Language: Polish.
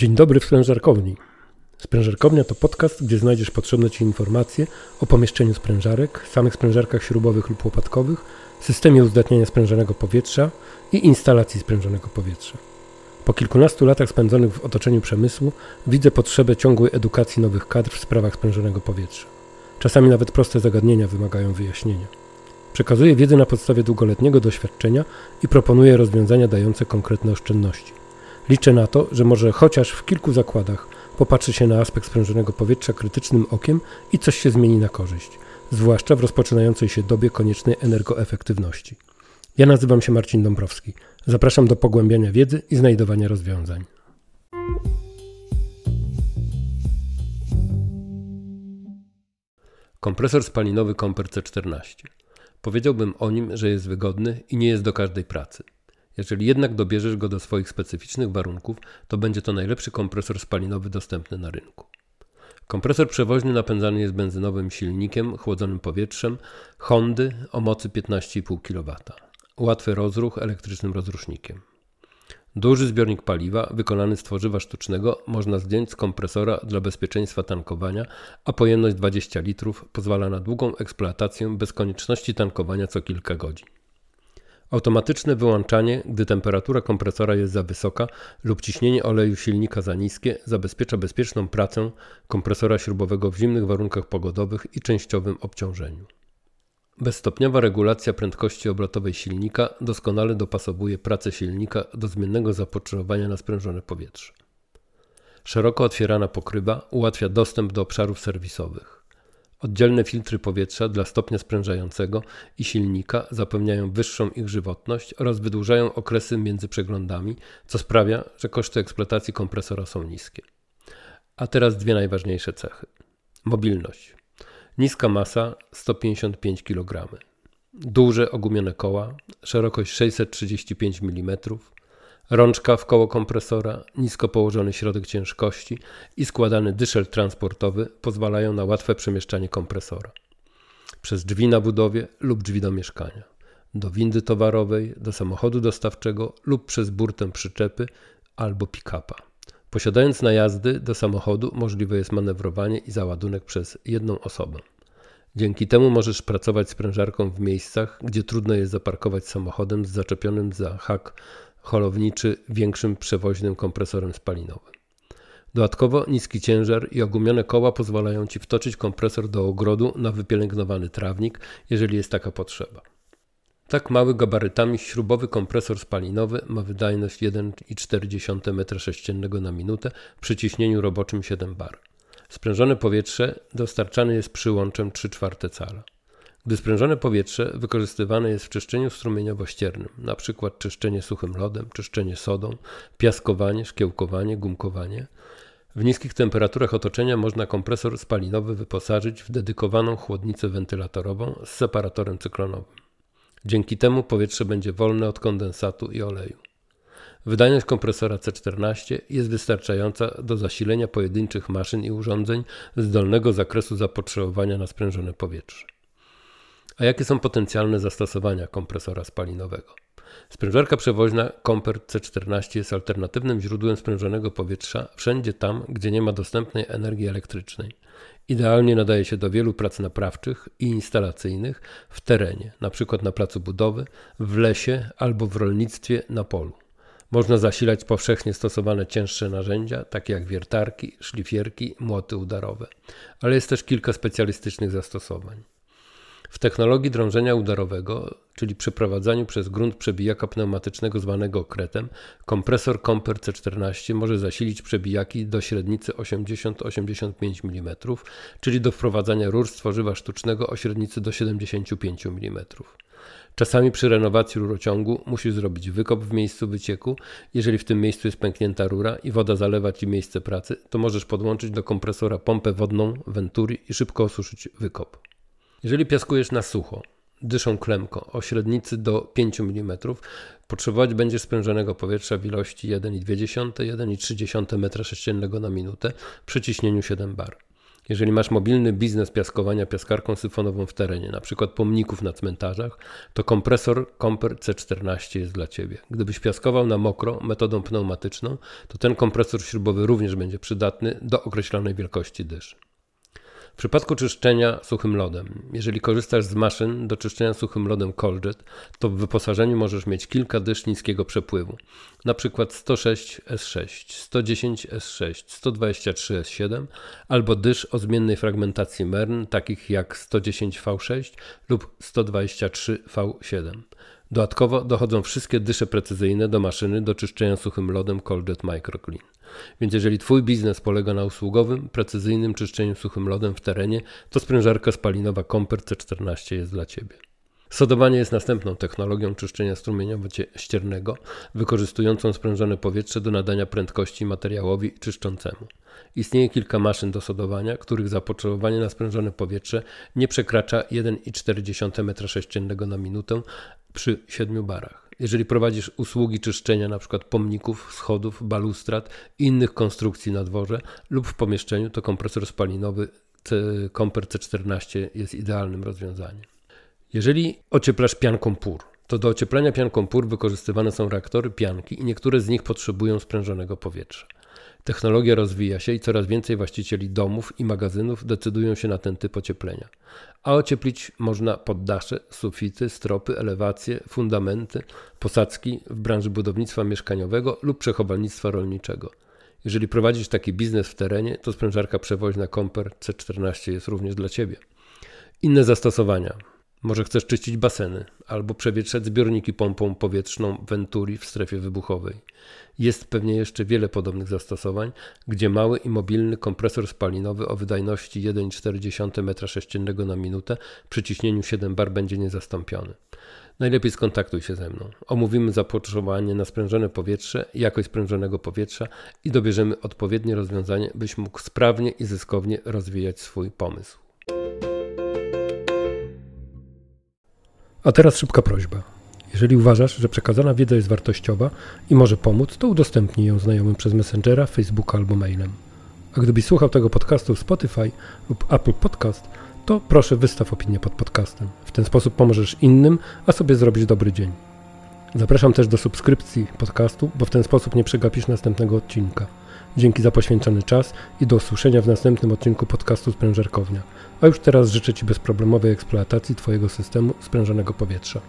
Dzień dobry w sprężarkowni. Sprężarkownia to podcast, gdzie znajdziesz potrzebne Ci informacje o pomieszczeniu sprężarek, samych sprężarkach śrubowych lub łopatkowych, systemie uzdatniania sprężonego powietrza i instalacji sprężonego powietrza. Po kilkunastu latach spędzonych w otoczeniu przemysłu widzę potrzebę ciągłej edukacji nowych kadr w sprawach sprężonego powietrza. Czasami nawet proste zagadnienia wymagają wyjaśnienia. Przekazuję wiedzę na podstawie długoletniego doświadczenia i proponuję rozwiązania dające konkretne oszczędności. Liczę na to, że może chociaż w kilku zakładach popatrzy się na aspekt sprężonego powietrza krytycznym okiem i coś się zmieni na korzyść, zwłaszcza w rozpoczynającej się dobie koniecznej energoefektywności. Ja nazywam się Marcin Dąbrowski. Zapraszam do pogłębiania wiedzy i znajdowania rozwiązań. Kompresor spalinowy Comper C14. Powiedziałbym o nim, że jest wygodny i nie jest do każdej pracy. Jeżeli jednak dobierzesz go do swoich specyficznych warunków, to będzie to najlepszy kompresor spalinowy dostępny na rynku. Kompresor przewoźny napędzany jest benzynowym silnikiem chłodzonym powietrzem Hondy o mocy 15,5 kW. Łatwy rozruch elektrycznym rozrusznikiem. Duży zbiornik paliwa wykonany z tworzywa sztucznego można zdjąć z kompresora dla bezpieczeństwa tankowania, a pojemność 20 litrów pozwala na długą eksploatację bez konieczności tankowania co kilka godzin. Automatyczne wyłączanie, gdy temperatura kompresora jest za wysoka lub ciśnienie oleju silnika za niskie, zabezpiecza bezpieczną pracę kompresora śrubowego w zimnych warunkach pogodowych i częściowym obciążeniu. Bezstopniowa regulacja prędkości obrotowej silnika doskonale dopasowuje pracę silnika do zmiennego zapotrzebowania na sprężone powietrze. Szeroko otwierana pokrywa ułatwia dostęp do obszarów serwisowych. Oddzielne filtry powietrza dla stopnia sprężającego i silnika zapewniają wyższą ich żywotność oraz wydłużają okresy między przeglądami, co sprawia, że koszty eksploatacji kompresora są niskie. A teraz dwie najważniejsze cechy. Mobilność. Niska masa 155 kg. Duże ogumione koła, szerokość 635 mm, rączka w koło kompresora, nisko położony środek ciężkości i składany dyszel transportowy pozwalają na łatwe przemieszczanie kompresora. Przez drzwi na budowie lub drzwi do mieszkania, do windy towarowej, do samochodu dostawczego lub przez burtę przyczepy albo pick-upa. Posiadając najazdy do samochodu możliwe jest manewrowanie i załadunek przez jedną osobę. Dzięki temu możesz pracować sprężarką w miejscach, gdzie trudno jest zaparkować samochodem z zaczepionym za hak holowniczy większym przewoźnym kompresorem spalinowym. Dodatkowo niski ciężar i ogumione koła pozwalają Ci wtoczyć kompresor do ogrodu na wypielęgnowany trawnik, jeżeli jest taka potrzeba. Tak mały gabarytami śrubowy kompresor spalinowy ma wydajność 1,4 m3 na minutę przy ciśnieniu roboczym 7 bar. Sprężone powietrze dostarczane jest przyłączem 3 czwarte cala. Gdy sprężone powietrze wykorzystywane jest w czyszczeniu strumieniowo-ściernym, np. czyszczenie suchym lodem, czyszczenie sodą, piaskowanie, szkiełkowanie, gumkowanie, w niskich temperaturach otoczenia można kompresor spalinowy wyposażyć w dedykowaną chłodnicę wentylatorową z separatorem cyklonowym. Dzięki temu powietrze będzie wolne od kondensatu i oleju. Wydajność kompresora C14 jest wystarczająca do zasilenia pojedynczych maszyn i urządzeń z dolnego zakresu zapotrzebowania na sprężone powietrze. A jakie są potencjalne zastosowania kompresora spalinowego? Sprężarka przewoźna Comper C14 jest alternatywnym źródłem sprężonego powietrza wszędzie tam, gdzie nie ma dostępnej energii elektrycznej. Idealnie nadaje się do wielu prac naprawczych i instalacyjnych w terenie, np. na placu budowy, w lesie albo w rolnictwie na polu. Można zasilać powszechnie stosowane cięższe narzędzia, takie jak wiertarki, szlifierki, młoty udarowe, ale jest też kilka specjalistycznych zastosowań. W technologii drążenia udarowego, czyli przeprowadzaniu przez grunt przebijaka pneumatycznego zwanego okretem, kompresor Comper C14 może zasilić przebijaki do średnicy 80-85 mm, czyli do wprowadzania rur z tworzywa sztucznego o średnicy do 75 mm. Czasami przy renowacji rurociągu musisz zrobić wykop w miejscu wycieku. Jeżeli w tym miejscu jest pęknięta rura i woda zalewa ci miejsce pracy, to możesz podłączyć do kompresora pompę wodną Venturi i szybko osuszyć wykop. Jeżeli piaskujesz na sucho, dyszą klemko o średnicy do 5 mm, potrzebować będziesz sprężonego powietrza w ilości 1,2-1,3 m3 na minutę przy ciśnieniu 7 bar. Jeżeli masz mobilny biznes piaskowania piaskarką syfonową w terenie, przykład pomników na cmentarzach, to kompresor Comper C14 jest dla Ciebie. Gdybyś piaskował na mokro metodą pneumatyczną, to ten kompresor śrubowy również będzie przydatny do określonej wielkości dysz. W przypadku czyszczenia suchym lodem, jeżeli korzystasz z maszyn do czyszczenia suchym lodem Coljet, to w wyposażeniu możesz mieć kilka dysz niskiego przepływu, przykład 106 S6, 110 S6, 123 S7 albo dysz o zmiennej fragmentacji MERN, takich jak 110 V6 lub 123 V7. Dodatkowo dochodzą wszystkie dysze precyzyjne do maszyny do czyszczenia suchym lodem Coljet Microclean. Więc jeżeli Twój biznes polega na usługowym, precyzyjnym czyszczeniu suchym lodem w terenie, to sprężarka spalinowa Comper C14 jest dla Ciebie. Sodowanie jest następną technologią czyszczenia strumieniowo-ściernego, wykorzystującą sprężone powietrze do nadania prędkości materiałowi czyszczącemu. Istnieje kilka maszyn do sodowania, których zapotrzebowanie na sprężone powietrze nie przekracza 1,4 m3 na minutę przy 7 barach. Jeżeli prowadzisz usługi czyszczenia np. pomników, schodów, balustrad i innych konstrukcji na dworze lub w pomieszczeniu, to kompresor spalinowy Comper C14 jest idealnym rozwiązaniem. Jeżeli ocieplasz pianką pór, to do ocieplenia pianką pór wykorzystywane są reaktory pianki i niektóre z nich potrzebują sprężonego powietrza. Technologia rozwija się i coraz więcej właścicieli domów i magazynów decydują się na ten typ ocieplenia. A ocieplić można poddasze, sufity, stropy, elewacje, fundamenty, posadzki w branży budownictwa mieszkaniowego lub przechowalnictwa rolniczego. Jeżeli prowadzisz taki biznes w terenie, to sprężarka przewoźna Comper C14 jest również dla Ciebie. Inne zastosowania. Może chcesz czyścić baseny albo przewietrzać zbiorniki pompą powietrzną Venturi w strefie wybuchowej. Jest pewnie jeszcze wiele podobnych zastosowań, gdzie mały i mobilny kompresor spalinowy o wydajności 1,4 m3 na minutę przy ciśnieniu 7 bar będzie niezastąpiony. Najlepiej skontaktuj się ze mną. Omówimy zapotrzebowanie na sprężone powietrze, jakość sprężonego powietrza i dobierzemy odpowiednie rozwiązanie, byś mógł sprawnie i zyskownie rozwijać swój pomysł. A teraz szybka prośba. Jeżeli uważasz, że przekazana wiedza jest wartościowa i może pomóc, to udostępnij ją znajomym przez Messengera, Facebooka albo mailem. A gdybyś słuchał tego podcastu w Spotify lub Apple Podcast, to proszę wystaw opinię pod podcastem. W ten sposób pomożesz innym, a sobie zrobić dobry dzień. Zapraszam też do subskrypcji podcastu, bo w ten sposób nie przegapisz następnego odcinka. Dzięki za poświęcony czas i do usłyszenia w następnym odcinku podcastu Sprężarkownia. A już teraz życzę Ci bezproblemowej eksploatacji Twojego systemu sprężonego powietrza.